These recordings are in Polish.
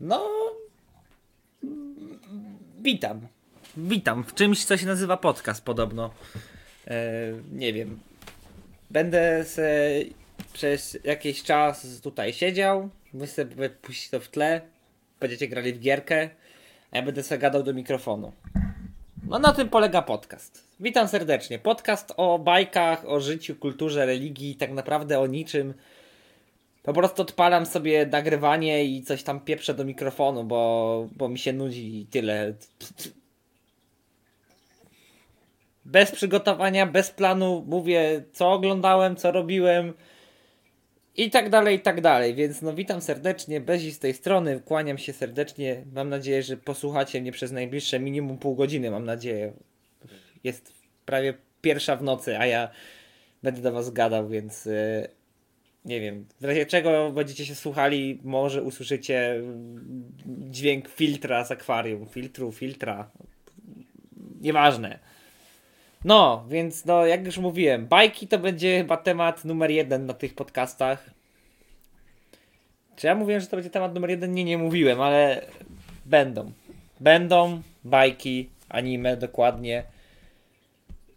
No. Witam. Witam w czymś, co się nazywa podcast podobno. E, nie wiem. Będę se przez jakiś czas tutaj siedział. Wy sobie puścić to w tle. Będziecie grali w gierkę. A ja będę sobie gadał do mikrofonu. No na tym polega podcast. Witam serdecznie. Podcast o bajkach, o życiu, kulturze, religii, tak naprawdę o niczym. Po prostu odpalam sobie nagrywanie i coś tam pieprzę do mikrofonu, bo, bo mi się nudzi i tyle. Bez przygotowania, bez planu mówię, co oglądałem, co robiłem i tak dalej, i tak dalej. Więc no witam serdecznie, Bezi z tej strony, kłaniam się serdecznie. Mam nadzieję, że posłuchacie mnie przez najbliższe minimum pół godziny, mam nadzieję. Jest prawie pierwsza w nocy, a ja będę do was gadał, więc yy, nie wiem, w razie czego będziecie się słuchali, może usłyszycie dźwięk filtra z akwarium, filtru, filtra. Nieważne. No, więc no, jak już mówiłem, bajki to będzie chyba temat numer jeden na tych podcastach. Czy ja mówiłem, że to będzie temat numer jeden? Nie, nie mówiłem, ale będą. Będą bajki, anime dokładnie.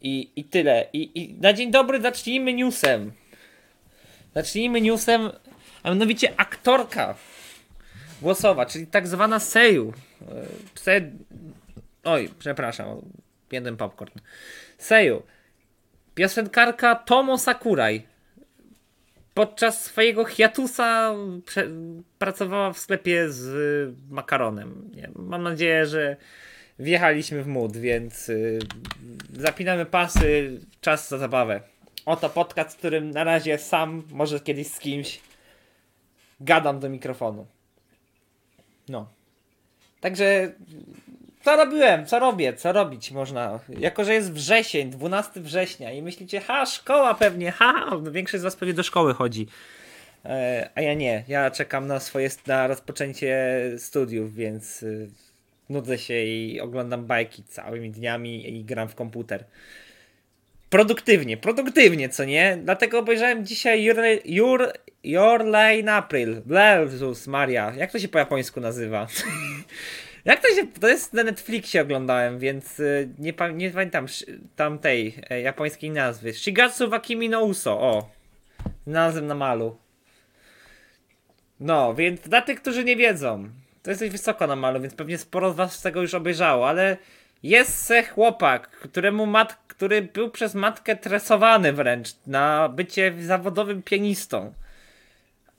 I, i tyle. I, I na dzień dobry zacznijmy newsem. Zacznijmy newsem, a mianowicie aktorka głosowa, czyli tak zwana Seju. Se... Oj, przepraszam, jeden popcorn. Seju. Piosenkarka Tomo Sakurai podczas swojego hiatusa pracowała w sklepie z makaronem. Nie, mam nadzieję, że wjechaliśmy w mód, więc y, zapinamy pasy, czas za zabawę. Oto podcast, w którym na razie sam, może kiedyś z kimś gadam do mikrofonu. No. Także co robiłem, co robię, co robić można. Jako, że jest wrzesień, 12 września i myślicie, ha, szkoła pewnie, ha, no większość z was pewnie do szkoły chodzi. E, a ja nie, ja czekam na swoje, na rozpoczęcie studiów, więc y, nudzę się i oglądam bajki całymi dniami i gram w komputer produktywnie, produktywnie, co nie? Dlatego obejrzałem dzisiaj Your, Your, Your Line April. Jezus Maria, jak to się po japońsku nazywa? jak to się, to jest na Netflixie oglądałem, więc y, nie, nie pamiętam tamtej e, japońskiej nazwy. Shigatsu Wakimi no Uso, o. Znalazłem na malu. No, więc dla tych, którzy nie wiedzą, to jest dość wysoko na malu, więc pewnie sporo z was z tego już obejrzało, ale jest se chłopak, któremu mat, który był przez matkę tresowany wręcz na bycie zawodowym pianistą.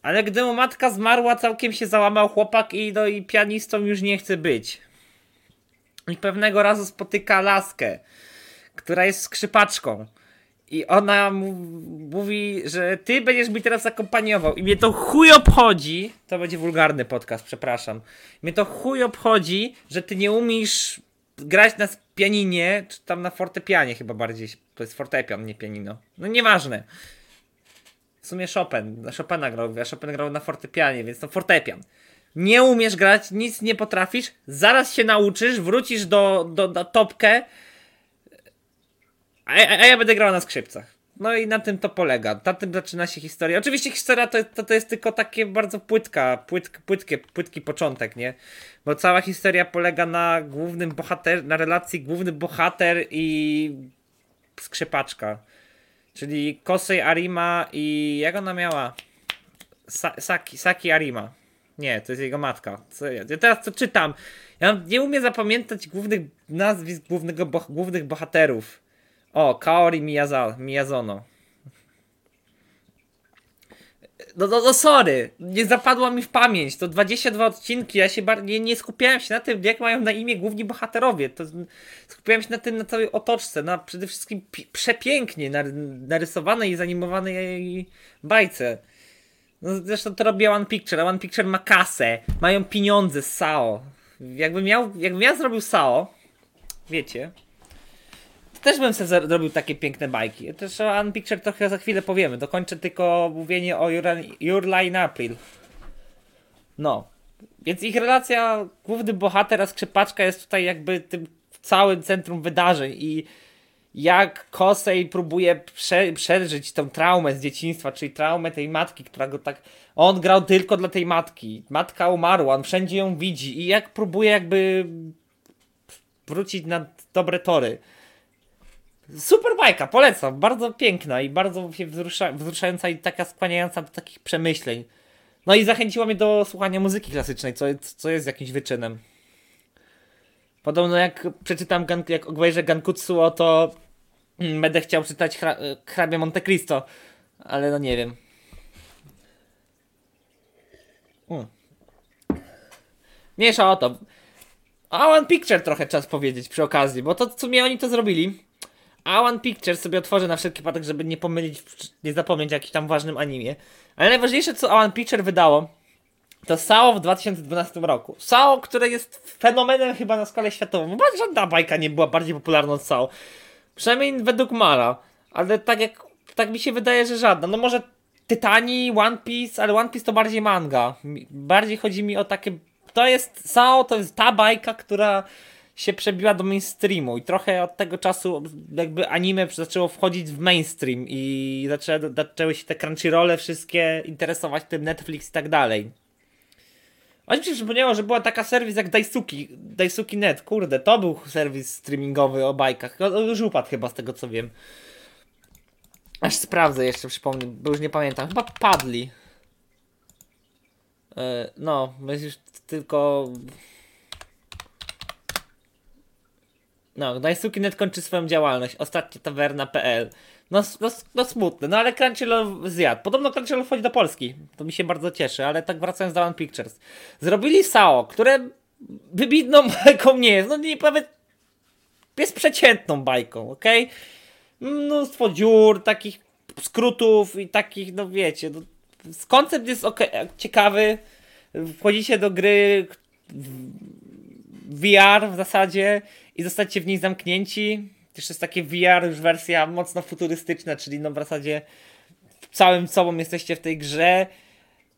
Ale gdy mu matka zmarła, całkiem się załamał chłopak i, no, i pianistą już nie chce być. I pewnego razu spotyka laskę, która jest skrzypaczką. I ona mu mówi, że ty będziesz mi teraz akompaniował. I mnie to chuj obchodzi. To będzie wulgarny podcast, przepraszam. Mnie to chuj obchodzi, że ty nie umiesz grać na pianinie, czy tam na fortepianie chyba bardziej. To jest fortepian, nie pianino. No nieważne. W sumie Chopin. Na Chopina grał, a Chopin grał na fortepianie, więc to fortepian. Nie umiesz grać, nic nie potrafisz, zaraz się nauczysz, wrócisz do, do, do topkę, a, a ja będę grał na skrzypcach. No i na tym to polega. Na tym zaczyna się historia. Oczywiście historia to, to, to jest tylko takie bardzo płytka, płytk, płytkie, płytki początek, nie? Bo cała historia polega na głównym bohater, na relacji główny bohater i skrzypaczka. Czyli Kosei Arima i jak ona miała? Sa Saki, Saki Arima. Nie, to jest jego matka. Co ja, ja teraz to czytam. Ja nie umiem zapamiętać głównych nazwisk głównego głównych bohaterów. O, Kaori Miyaza, Miyazono. No, no, no sorry, nie zapadła mi w pamięć. To 22 odcinki, ja się bardziej nie skupiałem się na tym, jak mają na imię główni bohaterowie. To skupiałem się na tym, na całej otoczce, na przede wszystkim przepięknie narysowanej i zanimowanej bajce. No, zresztą to robi One Picture, a One Picture ma kasę, mają pieniądze z SAO. Jakbym miał, jakbym ja zrobił SAO, wiecie, też bym sobie zrobił takie piękne bajki. Też o Unpicture trochę za chwilę powiemy. Dokończę tylko mówienie o Your, Your Line April. No. Więc ich relacja, główny bohater, a skrzypaczka jest tutaj jakby tym całym centrum wydarzeń i jak Kosei próbuje prze, przeżyć tą traumę z dzieciństwa, czyli traumę tej matki, która go tak. On grał tylko dla tej matki. Matka umarła, on wszędzie ją widzi i jak próbuje jakby wrócić na dobre tory. Super bajka, polecam. Bardzo piękna i bardzo się wzrusza, wzruszająca i taka skłaniająca do takich przemyśleń. No i zachęciła mnie do słuchania muzyki klasycznej, co, co jest jakimś wyczynem. Podobno jak przeczytam, jak obejrzę Gankutsuo, to będę chciał czytać hra, hrabia Monte Cristo, ale no nie wiem. Hmm. Mniejsza o to. A One Picture trochę czas powiedzieć przy okazji, bo to w sumie oni to zrobili. A One Picture sobie otworzę na wszelki wypadek, żeby nie pomylić, nie zapomnieć o jakimś tam ważnym animie. Ale najważniejsze, co One Picture wydało, to SAO w 2012 roku. SAO, które jest fenomenem chyba na skalę światową. Bo żadna bajka nie była bardziej popularna od SAO. Przynajmniej według Mara. Ale tak jak, tak mi się wydaje, że żadna. No może Tytani, One Piece, ale One Piece to bardziej manga. Bardziej chodzi mi o takie... To jest SAO, to jest ta bajka, która się przebiła do mainstreamu i trochę od tego czasu jakby anime zaczęło wchodzić w mainstream i zaczęły, zaczęły się te crunchyrole wszystkie interesować tym Netflix i tak dalej. Aż mi się przypomniało, że była taka serwis jak Daisuki, Daisuki Net, kurde, to był serwis streamingowy o bajkach. On już upadł chyba z tego co wiem. Aż sprawdzę jeszcze, przypomnę, bo już nie pamiętam. Chyba padli. Yy, no, już tylko... No, Daisuki.net kończy swoją działalność. Ostatnia tawerna.pl. No, no, no smutne, no ale Crunchyroll zjadł. Podobno Crunchyroll wchodzi do Polski. To mi się bardzo cieszy, ale tak wracając do One Pictures. Zrobili SAO, które wybitną bajką nie jest. No nie nawet jest przeciętną bajką, ok? Mnóstwo dziur, takich skrótów i takich, no wiecie, no, koncept jest ok, ciekawy. Wchodzicie do gry VR w zasadzie i zostacie w niej zamknięci. Też jest takie VR, już wersja mocno futurystyczna, czyli no w zasadzie całym sobą jesteście w tej grze.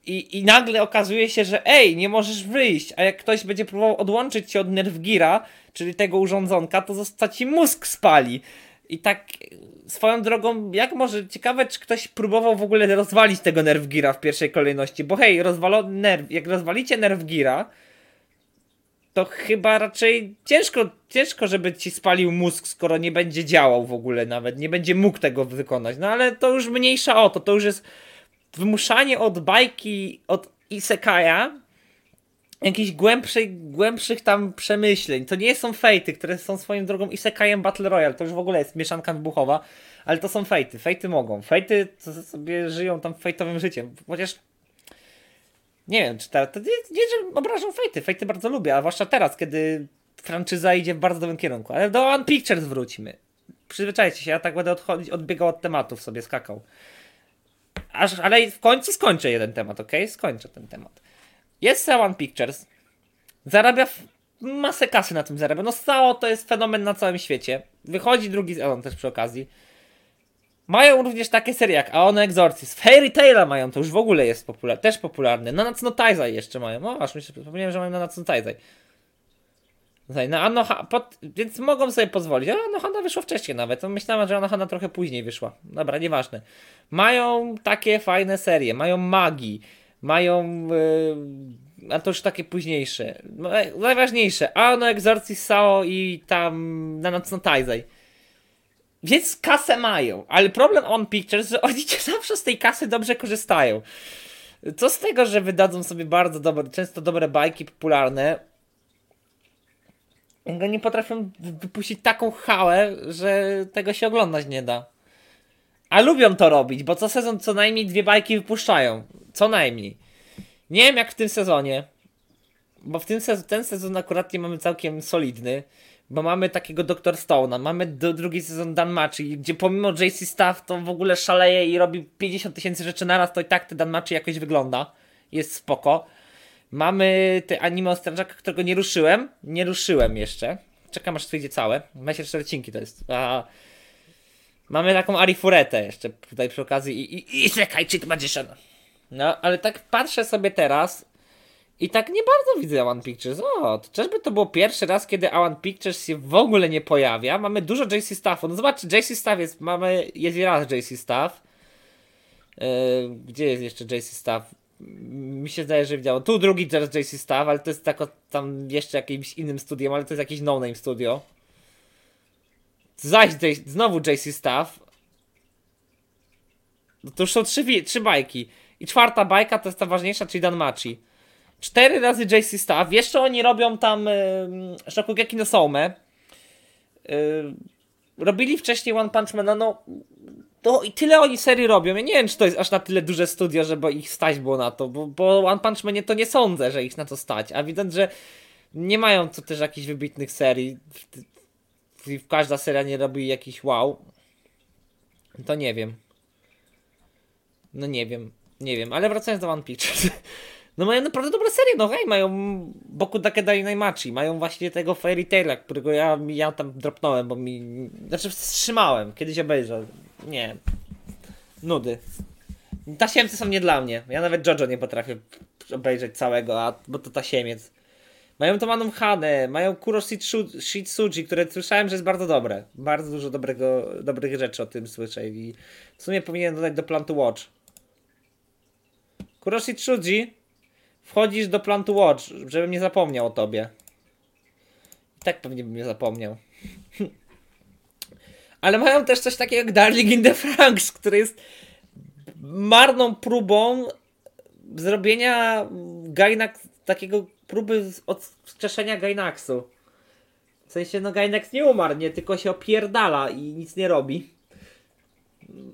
I, i nagle okazuje się, że ej, nie możesz wyjść, a jak ktoś będzie próbował odłączyć cię od Nerwgira, czyli tego urządzonka, to zostać ci mózg spali. I tak swoją drogą, jak może, ciekawe, czy ktoś próbował w ogóle rozwalić tego Nerwgira w pierwszej kolejności, bo hej, rozwalo, nerw, jak rozwalicie Nerwgira, to chyba raczej ciężko, ciężko, żeby ci spalił mózg, skoro nie będzie działał w ogóle nawet, nie będzie mógł tego wykonać. No ale to już mniejsza o to, to już jest wymuszanie od bajki, od Isekaja jakichś głębszych, głębszych tam przemyśleń. To nie są fejty, które są swoją drogą Isekajem Battle Royale, to już w ogóle jest mieszanka wybuchowa, ale to są fejty. Fejty mogą. Fejty sobie żyją tam fejtowym życiem. Chociaż nie wiem, czy to nie, nie, że obrażam fejty. Fejty bardzo lubię, a zwłaszcza teraz, kiedy franczyza idzie w bardzo dobrym kierunku. Ale do One Pictures wróćmy. Przyzwyczajcie się, ja tak będę odchodzić, odbiegał od tematów, sobie skakał. Aż, ale w końcu skończę jeden temat, ok? Skończę ten temat. Jest One Pictures. Zarabia masę kasy na tym zarabia. No stało to jest fenomen na całym świecie. Wychodzi drugi sezon też przy okazji. Mają również takie serie jak Aon Exorcist. Fairy Tail'a mają, to już w ogóle jest popular też popularny. Na Natsuno Taizai jeszcze mają. No aż mi się że mają na Natsuno Taizai. Na Anoha, pod, więc mogą sobie pozwolić. A Anohana wyszła wcześniej nawet. Myślałem, że Anohana trochę później wyszła. Dobra, nieważne. Mają takie fajne serie. Mają magii. Mają... Yy, a to już takie późniejsze. No, najważniejsze. Ano Exorcist Sao i tam na Natsuno Taizai. Więc kasę mają, ale problem On Pictures, że oni zawsze z tej kasy dobrze korzystają. Co z tego, że wydadzą sobie bardzo dobre, często dobre bajki popularne, nie potrafią wypuścić taką hałę, że tego się oglądać nie da. A lubią to robić, bo co sezon co najmniej dwie bajki wypuszczają. Co najmniej. Nie wiem jak w tym sezonie, bo w tym sezon, ten sezon akurat nie mamy całkiem solidny bo mamy takiego Dr. Stone'a, mamy do, drugi sezon Danmachi, gdzie pomimo JC Staff to w ogóle szaleje i robi 50 tysięcy rzeczy naraz, to i tak te Danmachi jakoś wygląda. Jest spoko. Mamy te anime o strażakach, którego nie ruszyłem. Nie ruszyłem jeszcze. Czekam aż wyjdzie całe. 24 odcinki to jest. A... Mamy taką Arifuretę jeszcze tutaj przy okazji i, i, i Sekai Cheat Magician. No, ale tak patrzę sobie teraz I tak nie bardzo widzę One Pictures. O, czyżby to było pierwszy raz, kiedy One Pictures się w ogóle nie pojawia. Mamy dużo JC Staffu. No zobaczcie, JC Staff jest, mamy, jest raz JC Staff. Yy, gdzie jest jeszcze JC Staff? Mi się zdaje, że widziałem. Tu drugi JC Staff, ale to jest tak tam jeszcze jakimś innym studiem, ale to jest jakiś no-name studio. Zaś znowu JC Staff. No to już są trzy, trzy bajki. I czwarta bajka to jest ta ważniejsza, czyli Dan Machi. Cztery razy JC Staff. Jeszcze oni robią tam yy, Shokugeki no Soumę. Yy, robili wcześniej One Punch Man, no to i tyle oni serii robią. Ja nie wiem, czy to jest aż na tyle duże studio, żeby ich stać było na to, bo, bo One Punch Man to nie sądzę, że ich na to stać. A widać, że nie mają to też jakichś wybitnych serii. Każda seria nie robi jakiś wow. To nie wiem. No nie wiem. Nie wiem, ale wracając do One Pictures. No mają naprawdę dobre serie, no hej, mają Boku Dakedai Naimachi, mają właśnie tego Fairy Taila, którego ja, ja tam dropnąłem, bo mi, znaczy wstrzymałem, kiedyś obejrzał, nie, nudy. Tasiemcy są nie dla mnie, ja nawet Jojo nie potrafię obejrzeć całego, a, bo to tasiemiec. Mają to Manum Hane, mają Kuro Shitsuji, które słyszałem, że jest bardzo dobre. Bardzo dużo dobrego, dobrych rzeczy o tym słyszę i w sumie powinien dodać do Plan to Watch. Kuroshi Tsuji wchodzisz do Plan Watch, żebym nie zapomniał o tobie. I tak pewnie bym nie zapomniał. Ale mają też coś takiego jak Darling in the Franks, który jest marną próbą zrobienia Gainax, takiego próby odskrzeszenia Gainaxu. W sensie, no Gainax nie umarł, nie, tylko się opierdala i nic nie robi.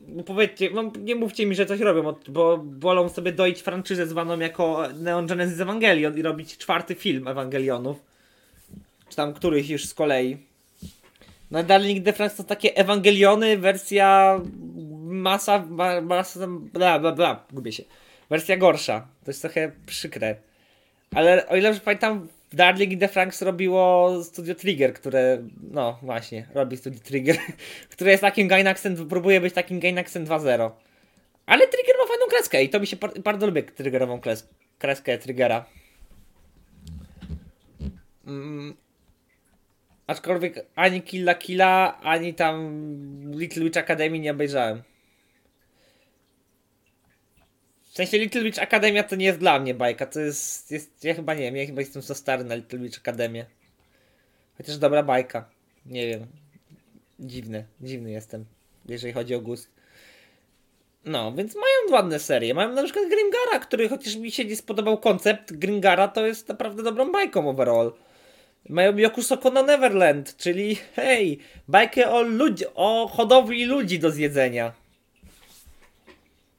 No powiedzcie, no nie mówcie mi, że coś robią, bo wolą sobie doić franczyzę zwaną jako Neon Genesis Evangelion i robić czwarty film Ewangelionów. Czy tam któryś już z kolei. No Darling the Franks to takie Ewangeliony, wersja masa, masa, bla bla bla, gubię się. Wersja gorsza. To jest trochę przykre. Ale o ile pamiętam, Darling in the Franks robiło Studio Trigger, które, no właśnie, robi Studio Trigger, które jest takim Gainaxem, próbuje być takim Gainaxem 2.0. Ale Trigger ma fajną kreskę i to mi się bardzo lubię triggerową kreskę Triggera. Mm. Aczkolwiek ani Killa Killa, ani tam Little Witch Academy nie obejrzałem sensie Little Witch Akademia to nie jest dla mnie bajka, to jest, jest ja chyba nie wiem, ja chyba jestem za stary na Little Witch Akademię. Chociaż dobra bajka, nie wiem, dziwny, dziwny jestem, jeżeli chodzi o gust. No, więc mają ładne serie. Mają na przykład Gringara, który chociaż mi się nie spodobał koncept Gringara, to jest naprawdę dobrą bajką overall. Mają Yokusoko no Neverland, czyli hej, bajkę o ludzi, o hodowli ludzi do zjedzenia.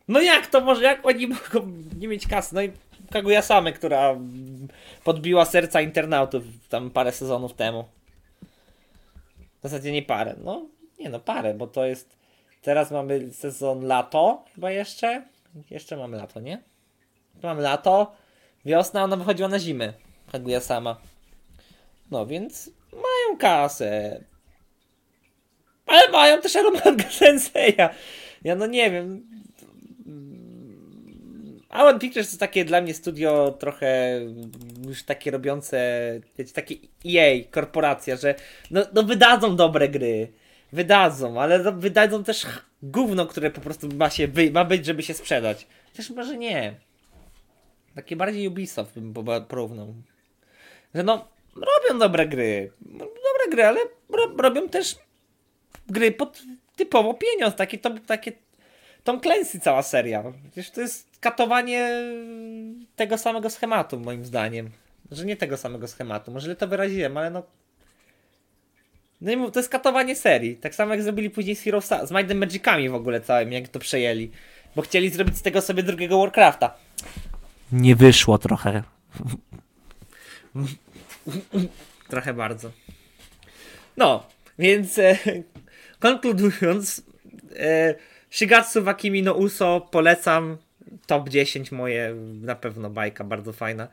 No jak to może, jak oni mogą nie mieć kasy? No i Kaguya Same, która podbiła serca internautów tam parę sezonów temu. W zasadzie nie parę, no nie no parę, bo to jest teraz mamy sezon lato chyba jeszcze. Jeszcze mamy lato, nie? Mamy lato, wiosna, ona wychodziła na zimę. Kaguya sama. No więc mają kasę. Ale mają też Aromanga Senseiya. Ja no nie wiem, Alan Pictures to takie dla mnie studio trochę już takie robiące, wiecie, takie EA, korporacja, że no, no wydadzą dobre gry, wydadzą, ale wydadzą też gówno, które po prostu ma, się ma być, żeby się sprzedać. Chociaż może nie. Takie bardziej Ubisoft bym porównał. Że no, robią dobre gry, dobre gry, ale robią też gry pod typowo pieniądz, takie, to, takie Tom Clancy cała seria. Przecież to jest katowanie tego samego schematu, moim zdaniem. Że nie tego samego schematu. Może to wyraziłem, ale no. No to jest katowanie serii. Tak samo jak zrobili później z Heroes, z Might Magicami w ogóle całym, jak to przejęli. Bo chcieli zrobić z tego sobie drugiego Warcrafta. Nie wyszło trochę. trochę bardzo. No, więc e, konkludując, e, Shigatsu Wakimi no Uso polecam. Top 10 moje, na pewno bajka, bardzo fajna.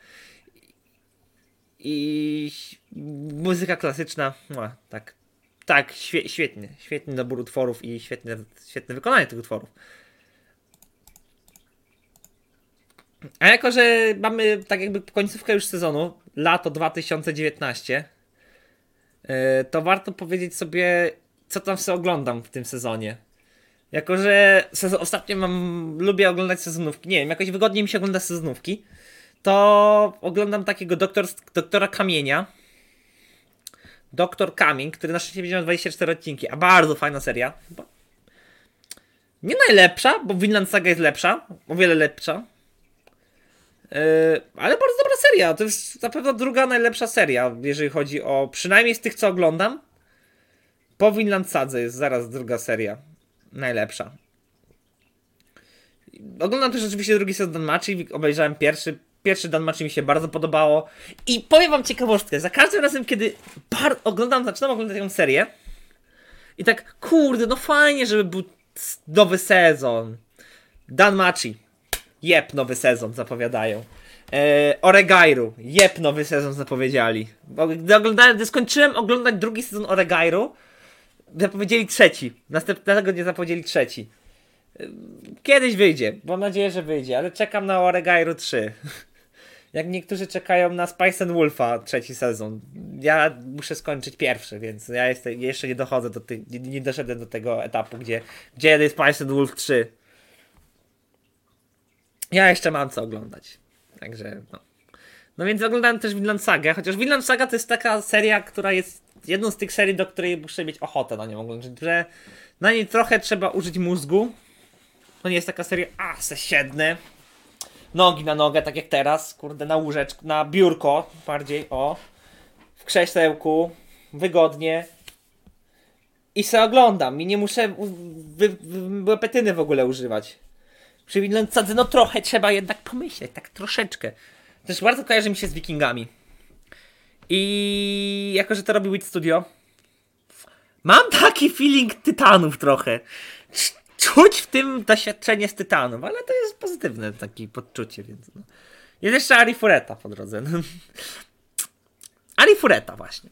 I muzyka klasyczna, no, tak, tak, świe, świetnie, świetny dobór utworów i świetne, świetne wykonanie tych utworów. A jako, że mamy tak jakby końcówkę już sezonu, lato 2019, e, to warto powiedzieć sobie, co tam sobie oglądam w tym sezonie. Jako, że sezon, ostatnio mam, lubię oglądać sezonówki, nie wiem, jakoś wygodniej mi się ogląda sezonówki, to oglądam takiego doktor, doktora Kamienia. Doktor Kamień, który na szczęście miał 24 odcinki, a bardzo fajna seria. Nie najlepsza, bo Vinland Saga jest lepsza, o wiele lepsza. Yy, ale bardzo dobra seria. To jest na pewno druga najlepsza seria, jeżeli chodzi o. Przynajmniej z tych, co oglądam. Po Vinland Sadze jest zaraz druga seria. Najlepsza. Oglądam też oczywiście drugi sezon Danmachi. Obejrzałem pierwszy. Pierwszy Danmachi mi się bardzo podobało. I powiem wam ciekawostkę. Za każdym razem, kiedy oglądam, zaczynam oglądać tę serię. I tak, kurde, no fajnie, żeby był nowy sezon. Danmachi. Jep, nowy sezon zapowiadają. E, Oregairu. Jep, nowy sezon zapowiedzieli. Bo gdy, oglądałem, gdy skończyłem oglądać drugi sezon Oregairu, zapowiedzieli trzeci. Następnego nie zapowiedzieli trzeci. Kiedyś wyjdzie. Mam nadzieję, że wyjdzie, ale czekam na Oregairu 3. Jak niektórzy czekają na Spice and Wolfa trzeci sezon. Ja muszę skończyć pierwszy, więc ja jestem, jeszcze nie dochodzę do tych, nie, nie doszedłem do tego etapu, gdzie, gdzie jest Spice and Wolf 3. Ja jeszcze mam co oglądać. Także no. No więc oglądałem też Vinland Saga, chociaż Vinland Saga to jest taka seria, która jest jedną z tych serii, do której muszę mieć ochotę na nią oglądać, że na niej trochę trzeba użyć mózgu. To nie jest taka seria, a se siednę, nogi na nogę, tak jak teraz, kurde, na łóżeczku, na biurko bardziej, o, w krzesełku, wygodnie i se oglądam i nie muszę łepetyny w ogóle używać. Przy Vinland Sadze, no trochę trzeba jednak pomyśleć, tak troszeczkę. Też bardzo kojarzy mi się z Wikingami. I jako, że to robi Wit Studio, mam taki feeling Tytanów trochę. Czuć w tym doświadczenie z Tytanów, ale to jest pozytywne takie podczucie, więc no. Jest jeszcze Arifureta po drodze. Arifureta właśnie.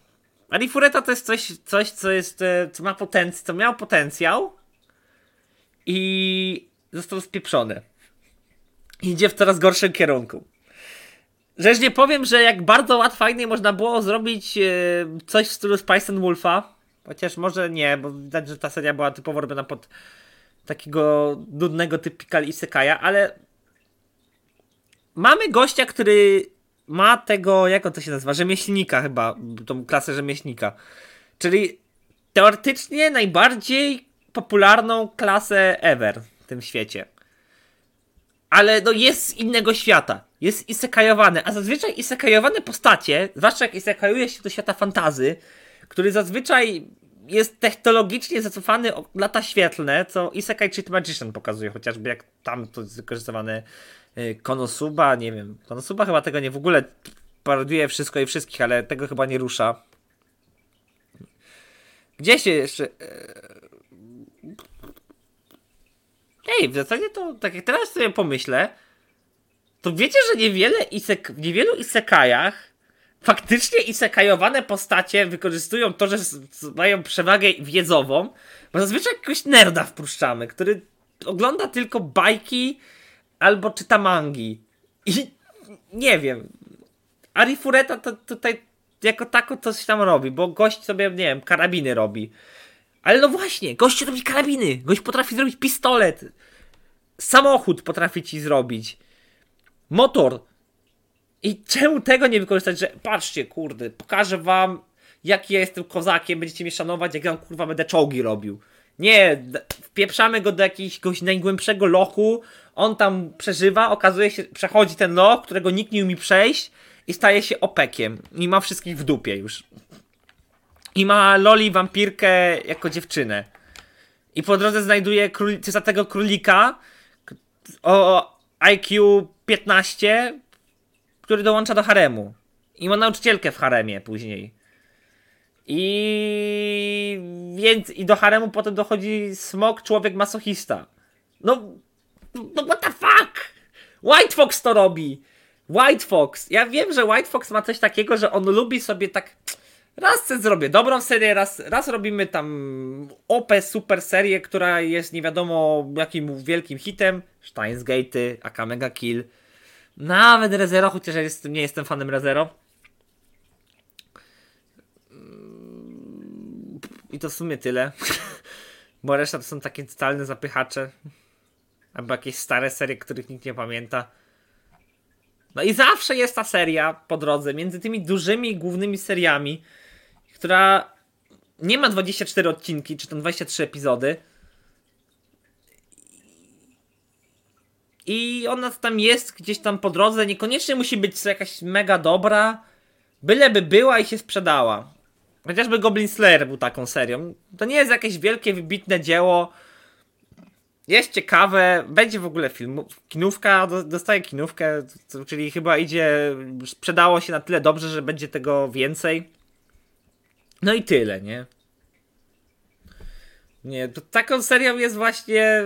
Arifureta to jest coś, coś co jest, e, co ma potencjał, co miał potencjał i został spieprzony. Idzie w coraz gorszym kierunku. Rzecz nie powiem, że jak bardzo łatwajnie można było zrobić e, coś w stylu Spice and Wolfa, chociaż może nie, bo widać, że ta seria była typowo robiona pod takiego nudnego typical isekaja, ale mamy gościa, który ma tego, jak on to się nazywa, rzemieślnika chyba, tą klasę rzemieślnika. Czyli teoretycznie najbardziej popularną klasę ever w tym świecie. Ale no jest z innego świata. Jest isekajowane, a zazwyczaj isekajowane postacie, zwłaszcza jak isekajuje się do świata fantazy, który zazwyczaj jest technologicznie zacofany o lata świetlne, co Isekai Cheat Magician pokazuje, chociażby jak tam to jest wykorzystywane y, Konosuba, nie wiem, Konosuba chyba tego nie w ogóle parodiuje wszystko i wszystkich, ale tego chyba nie rusza. Gdzie się jeszcze... Y, Ej, w zasadzie to, tak jak teraz sobie pomyślę, to wiecie, że niewiele isek, w niewielu isekajach faktycznie isekajowane postacie wykorzystują to, że mają przewagę wiedzową, bo zazwyczaj jakiegoś nerda wpuszczamy, który ogląda tylko bajki albo czyta mangi. I nie wiem. Arifureta to tutaj jako tako coś tam robi, bo gość sobie, nie wiem, karabiny robi. Ale no właśnie, gość robi karabiny. Gość potrafi zrobić pistolet. Samochód potrafi ci zrobić. Motor. I czemu tego nie wykorzystać, że patrzcie, kurde, pokażę wam, jaki ja jestem kozakiem, będziecie mnie szanować, jak ja kurwa będę czołgi robił. Nie, wpieprzamy go do jakiegoś najgłębszego lochu, on tam przeżywa, okazuje się, przechodzi ten loch, którego nikt nie umie przejść i staje się opekiem. I ma wszystkich w dupie już. I ma Loli wampirkę jako dziewczynę. I po drodze znajduje król, tego królika o IQ 15, który dołącza do haremu. I ma nauczycielkę w haremie później. I więc i do haremu potem dochodzi smok, człowiek masochista. No, no what the fuck? White Fox to robi. White Fox. Ja wiem, że White Fox ma coś takiego, że on lubi sobie tak raz zrobię dobrą serię, raz, raz robimy tam OP super serię, która jest nie wiadomo jakim wielkim hitem. Steins Gate, Akamega Kill. Nawet Rezero, chociaż ja jest, nie jestem fanem Rezero. I to w sumie tyle. Bo reszta to są takie totalne zapychacze. Albo jakieś stare serie, których nikt nie pamięta. No i zawsze jest ta seria po drodze między tymi dużymi głównymi seriami, która nie ma 24 odcinki, czy tam 23 epizody. I ona tam jest gdzieś tam po drodze. Niekoniecznie musi być jakaś mega dobra. Byleby była i się sprzedała. Chociażby Goblin Slayer był taką serią. To nie jest jakieś wielkie, wybitne dzieło. Jest ciekawe, będzie w ogóle film, kinówka, dostaje kinówkę, czyli chyba idzie, sprzedało się na tyle dobrze, że będzie tego więcej. No i tyle, nie? Nie, to taką serią jest właśnie.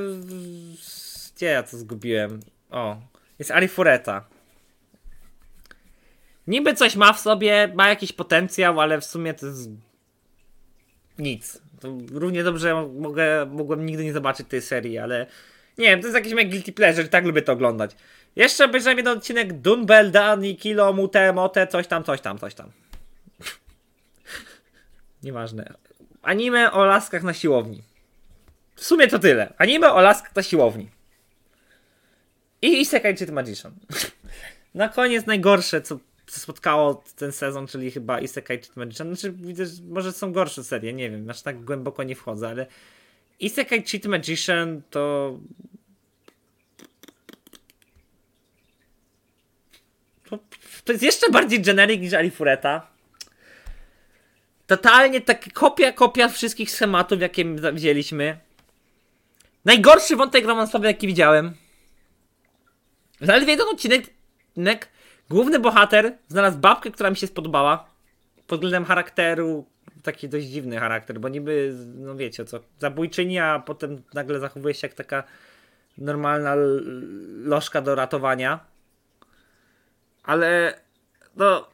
Gdzie ja to zgubiłem? O, jest Arifureta. Niby coś ma w sobie, ma jakiś potencjał, ale w sumie to jest nic. To równie dobrze mogę, mogłem nigdy nie zobaczyć tej serii, ale nie wiem, to jest jakiś mega guilty pleasure, tak lubię to oglądać. Jeszcze obejrzałem jeden odcinek Dunbel, Dani, Kilo, Mute, Mote, coś tam, coś tam, coś tam. Nieważne. Anime o laskach na siłowni. W sumie to tyle. Anime o laskach na siłowni. I Isekai Cheat Magician. na koniec najgorsze, co spotkało ten sezon, czyli chyba Isekai Cheat Magician. Znaczy, widzę, że może są gorsze serie, nie wiem, aż tak głęboko nie wchodzę, ale Isekai Cheat Magician to... To jest jeszcze bardziej generic niż Alifureta. Totalnie tak kopia, kopia wszystkich schematów, jakie widzieliśmy. Najgorszy wątek romansowy, jaki widziałem. Zaledwie jeden odcinek, główny bohater znalazł babkę, która mi się spodobała. Pod względem charakteru, taki dość dziwny charakter, bo niby, no wiecie co, zabójczyni, a potem nagle zachowuje się jak taka normalna lożka do ratowania. Ale, no,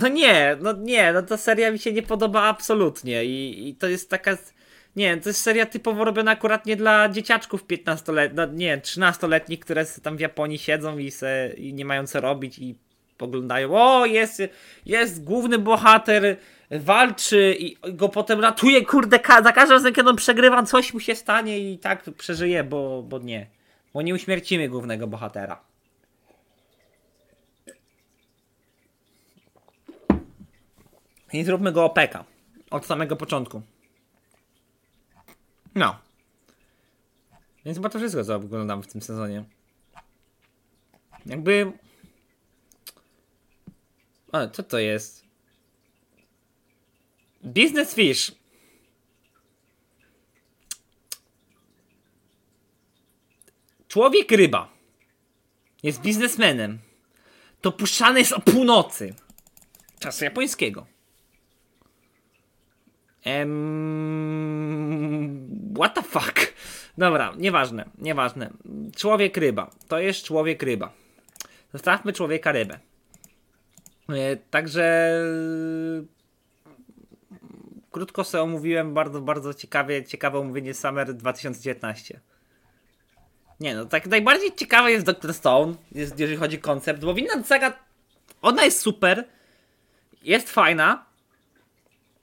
no nie, no nie, no ta seria mi się nie podoba absolutnie i, i to jest taka nie, to jest seria typowo robiona akurat nie dla dzieciaczków 15-letnich, no nie, 13-letnich, które tam w Japonii siedzą i, se, i nie mają co robić i poglądają, o jest, jest główny bohater, walczy i go potem ratuje, kurde, ka za każdym razem kiedy on przegrywa, coś mu się stanie i tak przeżyje, bo, bo nie. Bo nie uśmiercimy głównego bohatera. I zróbmy go opeka. Od samego początku. No. Więc chyba to wszystko, co oglądam w tym sezonie. Jakby... O, co to jest? Business Fish. Człowiek ryba. Jest biznesmenem. To puszczany jest o północy. Czasu japońskiego. Ehm, what the fuck? Dobra, nieważne, nieważne. Człowiek ryba. To jest człowiek ryba. Zostawmy człowieka rybę. E, także krótko sobie omówiłem bardzo, bardzo ciekawie, ciekawe omówienie Summer 2019. Nie no, tak najbardziej ciekawe jest Dr. Stone, jest, jeżeli chodzi o koncept, bo Vinland Saga, ona jest super, jest fajna,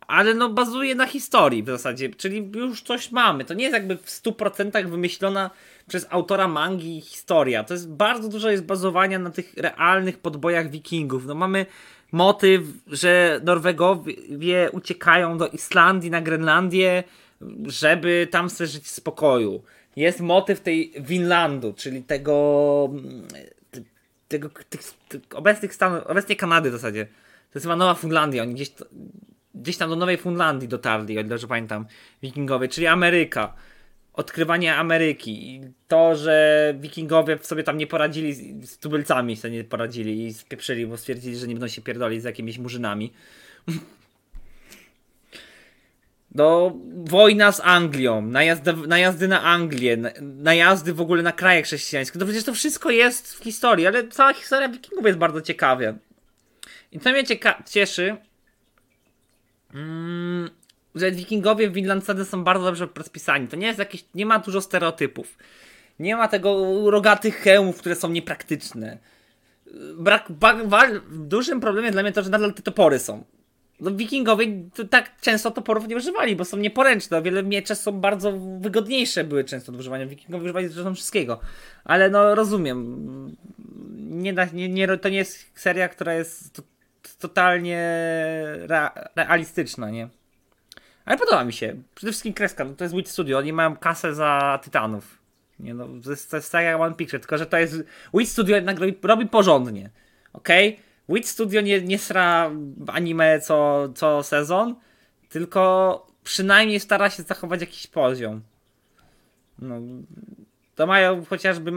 ale no bazuje na historii w zasadzie, czyli już coś mamy. To nie jest jakby w 100% wymyślona przez autora mangi historia. To jest bardzo dużo jest bazowania na tych realnych podbojach wikingów. No mamy motyw, że Norwegowie uciekają do Islandii, na Grenlandię, żeby tam sobie żyć w spokoju. Jest motyw tej Winlandu, czyli tego, tego tych, tych obecnych Stanów, obecnie Kanady w zasadzie. To jest chyba Nowa Fundlandia. Oni gdzieś gdzieś tam do Nowej Fundlandii dotarli, o ile dobrze pamiętam, wikingowie, czyli Ameryka. Odkrywanie Ameryki. I to, że wikingowie sobie tam nie poradzili z, z tubylcami, sobie nie poradzili i spieprzyli, bo stwierdzili, że nie będą się pierdolić z jakimiś murzynami. No, wojna z Anglią, najazdy, najazdy na Anglię, najazdy w ogóle na kraje chrześcijańskie. To przecież to wszystko jest w historii, ale cała historia wikingów jest bardzo ciekawa. I co mnie cieka- cieszy, Mm, że wikingowie w Vinland są bardzo dobrze rozpisani. To nie jest jakieś, nie ma dużo stereotypów. Nie ma tego rogatych hełmów, które są niepraktyczne. brak, brak, wal, dużym problemem dla mnie to, że nadal te topory są. No, wikingowie tak często toporów nie używali, bo są nieporęczne. O wiele miecze są bardzo wygodniejsze były często do używania. Wikingowie używali zresztą wszystkiego. Ale no rozumiem. Nie, da, nie, nie, to nie jest seria, która jest totalnie rea, realistyczna, nie? Ale podoba mi się. Przede wszystkim kreska, no to jest Wit Studio. Oni mają kasę za Tytanów. Nie no, to jest, tak jak One Picture, tylko że to jest. Wit Studio jednak robi, robi porządnie. Okej? Okay? Wit Studio nie, nie sra anime co, co sezon, tylko przynajmniej stara się zachować jakiś poziom. No, to mają chociażby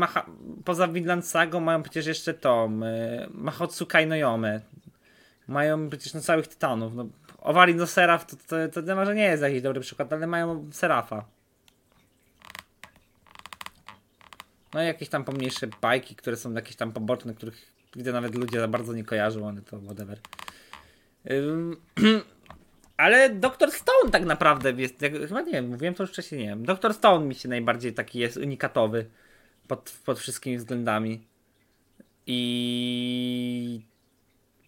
poza Vinland Saga mają przecież jeszcze tom y, Mahotsu Kainojome. Mają przecież na całych tytanów. No, do Seraf to, to, to może nie jest jakiś dobry przykład, ale mają Serafa. No i jakieś tam pomniejsze bajki, które są jakieś tam poboczne, których widzę nawet ludzie za bardzo nie kojarzą, ale to whatever. ale Dr. Stone tak naprawdę jest, jak, chyba nie wiem, mówiłem to już wcześniej, nie wiem. Dr. Stone mi się najbardziej taki jest unikatowy pod, pod wszystkimi względami. I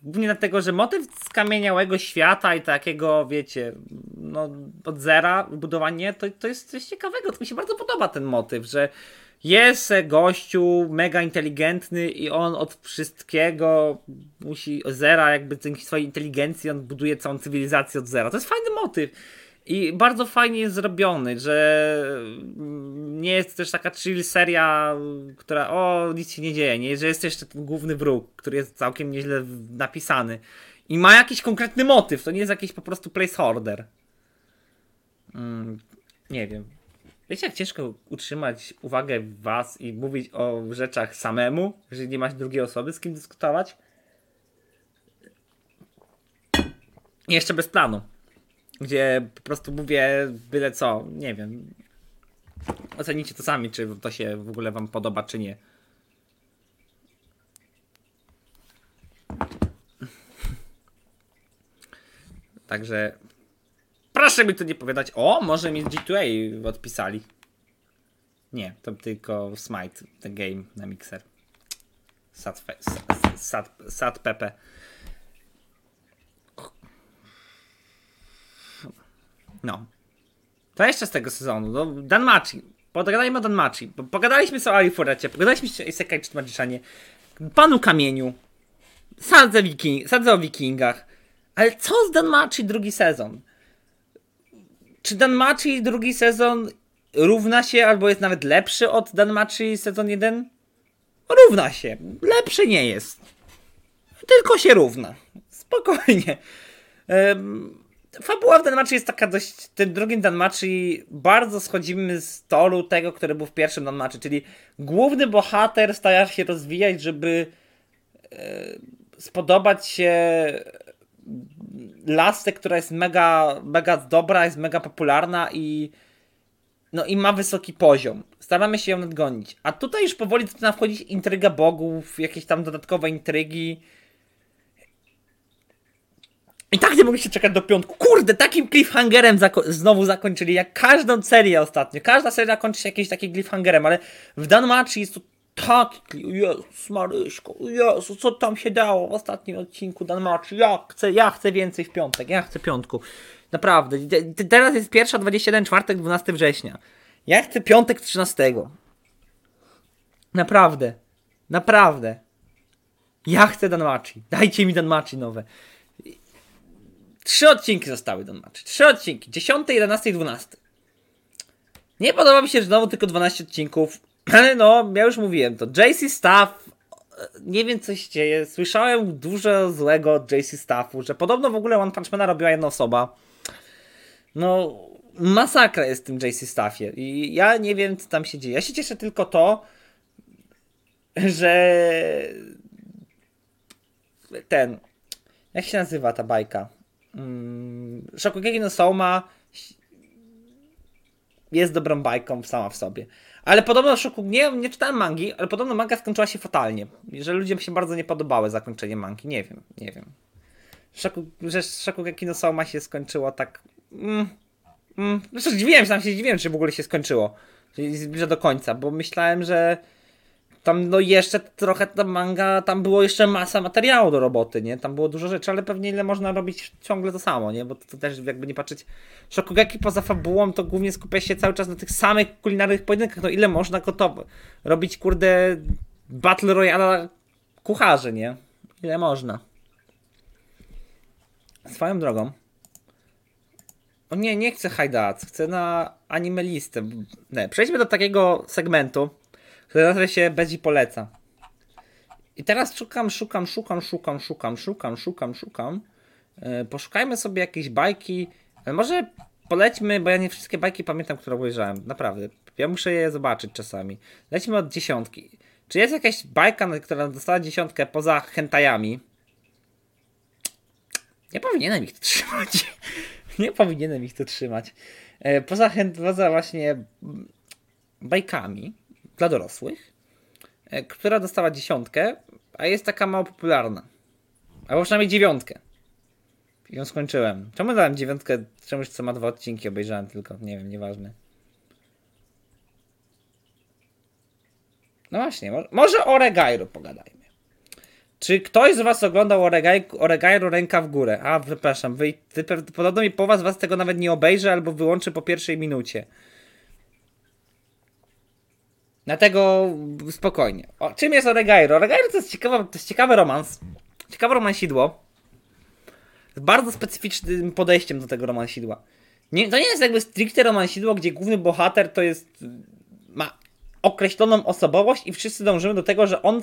głównie dlatego, że motyw skamieniałego świata i takiego, wiecie, no od zera budowanie, to, to jest coś ciekawego. To mi się bardzo podoba ten motyw, że jest gościu mega inteligentny i on od wszystkiego musi zera, jakby dzięki swojej inteligencji on buduje całą cywilizację od zera. To jest fajny motyw. I bardzo fajnie jest zrobiony, że nie jest też taka chill seria, która o, nic się nie dzieje, nie? że jest jeszcze ten główny wróg, który jest całkiem nieźle napisany i ma jakiś konkretny motyw, to nie jest jakiś po prostu placeholder. Mm, nie wiem. Wiecie, jak ciężko utrzymać uwagę was i mówić o rzeczach samemu, jeżeli nie masz drugiej osoby, z kim dyskutować? I jeszcze bez planu. Gdzie po prostu mówię byle co, nie wiem. Ocenicie to sami, czy to się w ogóle wam podoba, czy nie. Także Proszę mi tu nie powiedzieć, o, może mi G2A odpisali. Nie, to tylko Smite, the game na Mixer. Sad, sad, sad, Pepe. No. To jeszcze z tego sezonu. No, Danmachi. Pogadajmy o Danmachi. Pogadaliśmy sobie o Arifurecie, pogadaliśmy o Isekai czy Magicianie. Panu Kamieniu. Sadzę, wiking, o Wikingach. Ale co z Danmachi drugi sezon? czy Danmachi drugi sezon równa się albo jest nawet lepszy od Danmachi sezon 1? Równa się. Lepszy nie jest. Tylko się równa. Spokojnie. Um, fabuła w Danmachi jest taka dość... W tym drugim Danmachi bardzo schodzimy z toru tego, który był w pierwszym Danmachi, czyli główny bohater stara się rozwijać, żeby e, spodobać się lasce, która jest mega, mega dobra, jest mega popularna i no i ma wysoki poziom. Staramy się ją nadgonić. A tutaj już powoli zaczyna wchodzić intryga bogów, jakieś tam dodatkowe intrygi. I tak nie się czekać do piątku. Kurde, takim cliffhangerem zako znowu zakończyli, jak każdą serię ostatnio. Każda seria kończy się jakimś takim cliffhangerem, ale w Danmachi jest to tak, Jezus Maryśko, Jezu, co tam się dało w ostatnim odcinku Danmachi, ja chcę, ja chcę więcej w piątek, ja chcę piątku. Naprawdę, teraz jest pierwsza 21, czwartek, 12 września. Ja chcę piątek 13. Naprawdę, naprawdę. Ja chcę Danmachi, dajcie mi Danmachi nowe. Trzy odcinki zostały Danmachi, trzy odcinki, 10, 11 i 12. Nie podoba mi się, że znowu tylko 12 odcinków ale no, ja już mówiłem to. JC Staff, nie wiem co się dzieje. Słyszałem dużo złego od JC Staffu, że podobno w ogóle One Punch Mana robiła jedna osoba. No, masakra jest w tym JC Staffie. I ja nie wiem co tam się dzieje. Ja się cieszę tylko to, że ten, jak się nazywa ta bajka? Hmm, Shokugeki no Soma jest dobrą bajką sama w sobie. Ale podobno szoku, nie, nie czytałem mangi, ale podobno manga skończyła się fatalnie. Że ludziom się bardzo nie podobały zakończenie mangi. Nie wiem, nie wiem. Szoku, że Shokugeki no Soma się skończyło tak... Mm, mm. Zresztą dziwiłem się, tam się dziwiłem, czy w ogóle się skończyło. Czyli zbliża do końca, bo myślałem, że tam no jeszcze trochę ta manga, tam było jeszcze masa materiału do roboty, nie? Tam było dużo rzeczy, ale pewnie ile można robić ciągle to samo, nie? Bo to, to też jakby nie patrzeć. Shokugeki poza fabułą to głównie skupia się cały czas na tych samych kulinarnych pojedynkach. No ile można gotowe robić, kurde, Battle Royale kucharzy, nie? Ile można. Swoją drogą. O nie, nie chcę Hajdac, chcę na anime listę. Nie, przejdźmy do takiego segmentu, który nazywa się Bezi poleca. I teraz szukam, szukam, szukam, szukam, szukam, szukam, szukam, szukam. Yy, poszukajmy sobie jakieś bajki. Ale może polećmy, bo ja nie wszystkie bajki pamiętam, które obejrzałem. Naprawdę. Ja muszę je zobaczyć czasami. Lećmy od dziesiątki. Czy jest jakaś bajka, która dostała dziesiątkę poza hentajami? Nie powinienem ich trzymać. Nie powinienem ich tu trzymać. E, poza, poza właśnie bajkami dla dorosłych, e, która dostała dziesiątkę, a jest taka mało popularna. Albo przynajmniej dziewiątkę. I ją skończyłem. Czemu dałem dziewiątkę czemuś, co ma dwa odcinki, obejrzałem tylko. Nie wiem, nieważne. No właśnie, może o Regairu pogadajmy. Czy ktoś z was oglądał Oregairu ręka w górę? A, przepraszam, wy, wy, podobno mi połowa z was tego nawet nie obejrzy albo wyłączy po pierwszej minucie. Dlatego spokojnie. O, czym jest Oregairu? Oregairu to jest, ciekawa, to jest ciekawy romans. Ciekawe romansidło. Z bardzo specyficznym podejściem do tego romansidła. Nie, to nie jest jakby stricte romansidło, gdzie główny bohater to jest... ma określoną osobowość i wszyscy dążymy do tego, że on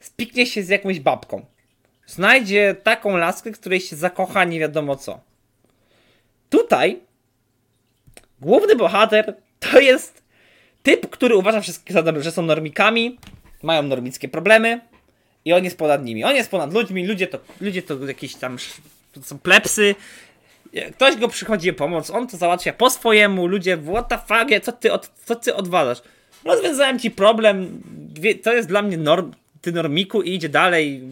spiknie się z jakąś babką. Znajdzie taką laskę, której się zakocha nie wiadomo co. Tutaj główny bohater to jest typ, który uważa wszystkich, że są normikami, mają normickie problemy i on jest ponad nimi. On jest ponad ludźmi, ludzie to, ludzie to jakieś tam to są plepsy. Ktoś go przychodzi o pomoc, on to załatwia po swojemu, ludzie, what the fuck, co ty, od, co ty odwalasz? Rozwiązałem ci problem, to jest dla mnie norm, ty normiku i idzie dalej.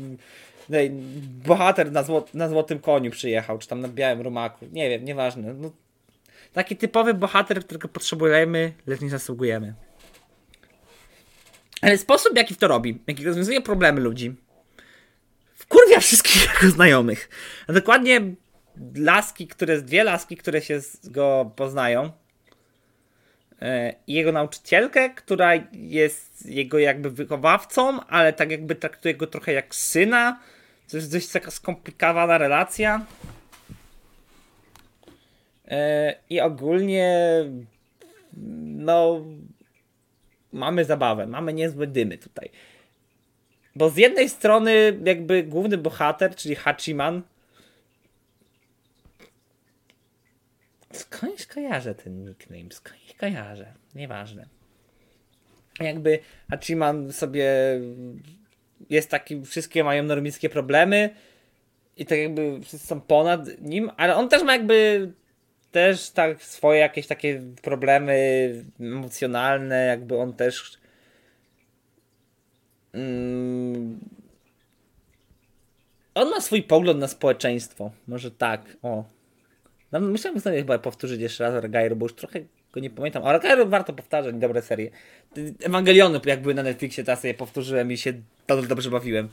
Bohater na, na złotym koniu przyjechał, czy tam na białym rumaku. Nie wiem, nieważne. No, taki typowy bohater, którego potrzebujemy, lecz nie zasługujemy. Ale sposób, jaki to robi, jaki rozwiązuje problemy ludzi, wkurwia wszystkich jego znajomych. A dokładnie laski, które, dwie laski, które się go poznają, E, jego nauczycielkę, która jest jego jakby wychowawcą, ale tak jakby traktuje go trochę jak syna. To jest dość taka skomplikowana relacja. E, I ogólnie no mamy zabawę, mamy niezłe dymy tutaj. Bo z jednej strony jakby główny bohater, czyli Hachiman, Skądś kojarzę ten nickname, skądś kojarzę, nieważne. Jakby Hachiman sobie jest taki, wszystkie mają normickie problemy i tak jakby wszyscy są ponad nim, ale on też ma jakby też tak swoje jakieś takie problemy emocjonalne, jakby on też mm, on ma swój pogląd na społeczeństwo, może tak, o, no, musiałem sobie chyba powtórzyć jeszcze raz Argyle, bo już trochę go nie pamiętam. Argyle warto powtarzać, dobre serie. Ewangeliony jakby na Netflixie teraz je powtórzyłem i się dobrze bawiłem.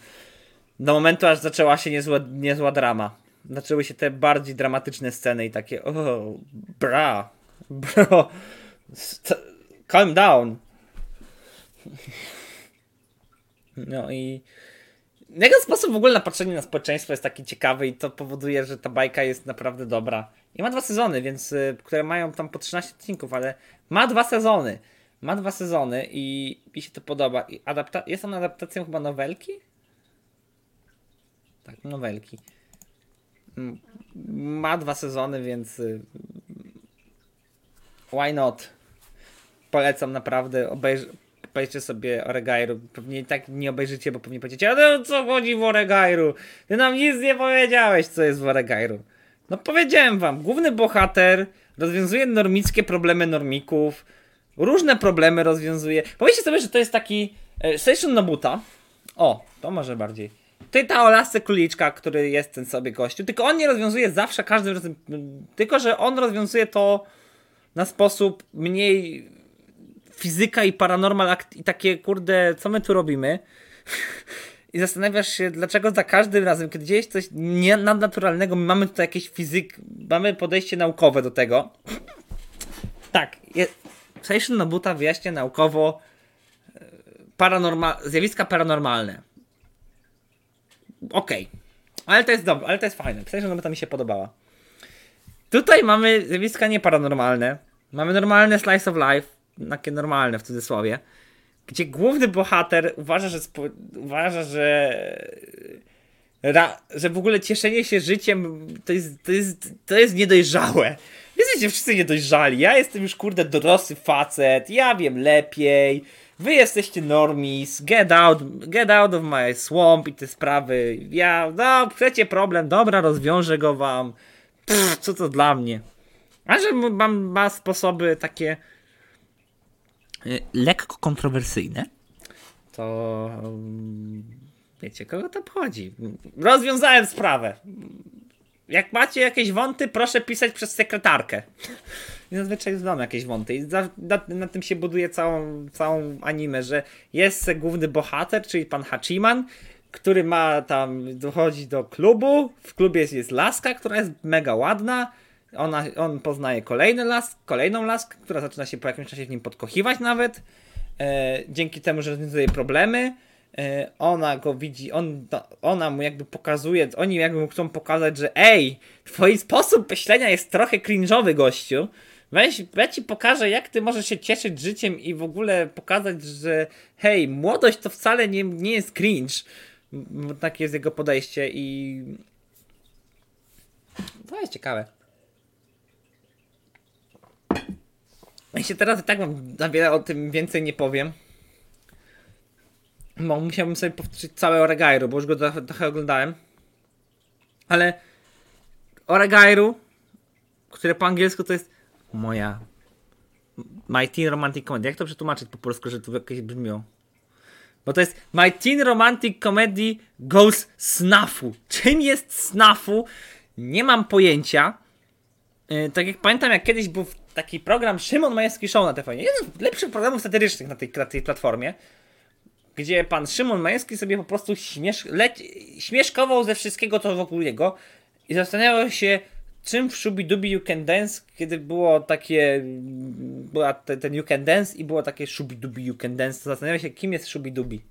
Do momentu aż zaczęła się niezła, niezła drama. Zaczęły się te bardziej dramatyczne sceny i takie o, bra, bro, calm down. No i jego sposób w ogóle na patrzenie na społeczeństwo jest taki ciekawy i to powoduje, że ta bajka jest naprawdę dobra. I ma dwa sezony, więc y, które mają tam po 13 odcinków, ale ma dwa sezony. Ma dwa sezony i mi się to podoba. I adapta jest on adaptacją chyba nowelki? Tak, nowelki. Ma dwa sezony, więc y, why not? Polecam naprawdę. Obejrz sobie Oregairu. Pewnie tak nie obejrzycie, bo pewnie powiecie, ale co chodzi w Oregairu? Ty nam nic nie powiedziałeś, co jest w Oregairu. No powiedziałem wam, główny bohater rozwiązuje normickie problemy normików, różne problemy rozwiązuje. Powiedzcie sobie, że to jest taki e, Station Nobuta. O, to może bardziej. Ty ta o lasce króliczka, który jest ten sobie gościu, tylko on nie rozwiązuje zawsze każdym razem, tylko że on rozwiązuje to na sposób mniej fizyka i paranormal i takie, kurde, co my tu robimy? I zastanawiasz się, dlaczego za każdym razem, kiedy dzieje się coś nie nadnaturalnego, my mamy tutaj jakieś fizyk, mamy podejście naukowe do tego. Tak, je, Seishin Nobuta wyjaśnia naukowo e, paranorma zjawiska paranormalne. Okej. Okay. Ale to jest dobre, ale to jest fajne. Seishin Nobuta mi się podobała. Tutaj mamy zjawiska nieparanormalne. Mamy normalne slice of life, takie normalne w cudzysłowie, gdzie główny bohater uważa, że, uważa, że ra, że w ogóle cieszenie się życiem to jest, to jest, to jest niedojrzałe. Jesteście wszyscy niedojrzali. Ja jestem już kurde dorosły facet, ja wiem lepiej. Wy jesteście normis, get out, get out of my swamp i te sprawy. Ja, no, chcecie problem, dobra, rozwiążę go wam. Pff, co to dla mnie? A że ma, ma sposoby takie y, lekko kontrowersyjne, to mm, wiecie, kogo to obchodzi. Rozwiązałem sprawę. Jak macie jakieś wąty, proszę pisać przez sekretarkę. I zazwyczaj znam jakieś wąty. I za, na, na, tym się buduje całą, całą anime, że jest główny bohater, czyli pan Hachiman, który ma tam, dochodzi do klubu. W klubie jest, jest laska, która jest mega ładna. Ona, on poznaje kolejny las, kolejną laskę, która zaczyna się po jakimś czasie w nim podkochiwać nawet. E, dzięki temu, że rozwiązuje problemy. E, ona go widzi, on, ona mu jakby pokazuje, oni jakby mu chcą pokazać, że ej, twój sposób myślenia jest trochę cringe'owy, gościu. Weź, ja ci pokażę, jak ty możesz się cieszyć życiem i w ogóle pokazać, że hej, młodość to wcale nie, nie jest cringe. Takie jest jego podejście i... To jest ciekawe. Jeśli teraz i tak wam za wiele o tym więcej nie powiem, bo musiałbym sobie powtórzyć całe Oregairu, bo już go trochę, trochę oglądałem. Ale Oregairu, które po angielsku to jest moja My Teen Romantic Comedy. Jak to przetłumaczyć po polsku, że tu jakieś brzmią? Bo to jest My Teen Romantic Comedy Goes Snafu. Czym jest Snafu? Nie mam pojęcia. Yy, tak jak pamiętam, jak kiedyś był taki program Szymon Majewski Show na TVN. Jeden z lepszych programów satyrycznych na tej, na tej platformie gdzie pan Szymon Majewski sobie po prostu śmiesz, śmieszkował ze wszystkiego, co wokół niego i zastanawiał się, czym w Shubidubi You Can Dance, kiedy było takie, była te, ten You Can Dance i było takie Shubidubi You Can Dance, to zastanawiał się, kim jest Shubidubi.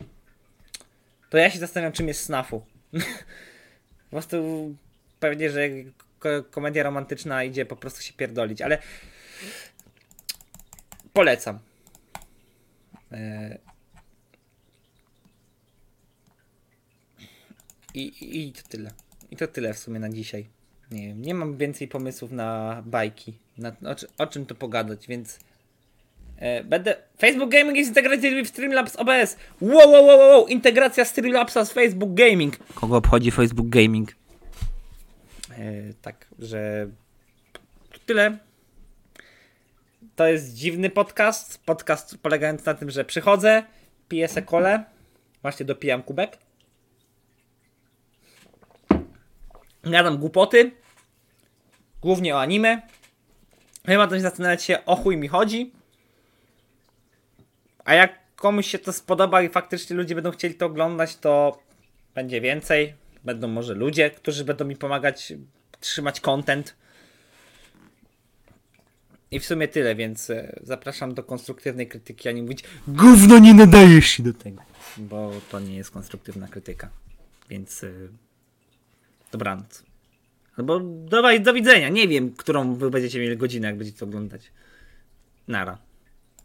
To ja się zastanawiam, czym jest Snafu. po prostu pewnie, że komedia romantyczna idzie po prostu się pierdolić, ale polecam. E, I, I to tyle. I to tyle w sumie na dzisiaj. Nie wiem, nie mam więcej pomysłów na bajki. Na, o, o czym tu pogadać, więc. E, będę. Facebook Gaming is integrated with Streamlabs OBS. Wow, wow, wow, wow, integracja Streamlabsa z Facebook Gaming. Kogo obchodzi Facebook Gaming? E, tak, że. Tyle. To jest dziwny podcast. Podcast polegający na tym, że przychodzę, piję se kole, właśnie dopijam kubek gadam głupoty, głównie o anime. Chyba to zastanawiać się, o chuj mi chodzi. A jak komuś się to spodoba i faktycznie ludzie będą chcieli to oglądać, to będzie więcej. Będą może ludzie, którzy będą mi pomagać trzymać content. I w sumie tyle, więc e, zapraszam do konstruktywnej krytyki, a nie mówić Gówno nie nadajesz się do tego. Bo to nie jest konstruktywna krytyka. Więc e, Dobranoc. Albo do, do widzenia. Nie wiem, którą wy będziecie mieli godzinę, jak będziecie to oglądać. Nara.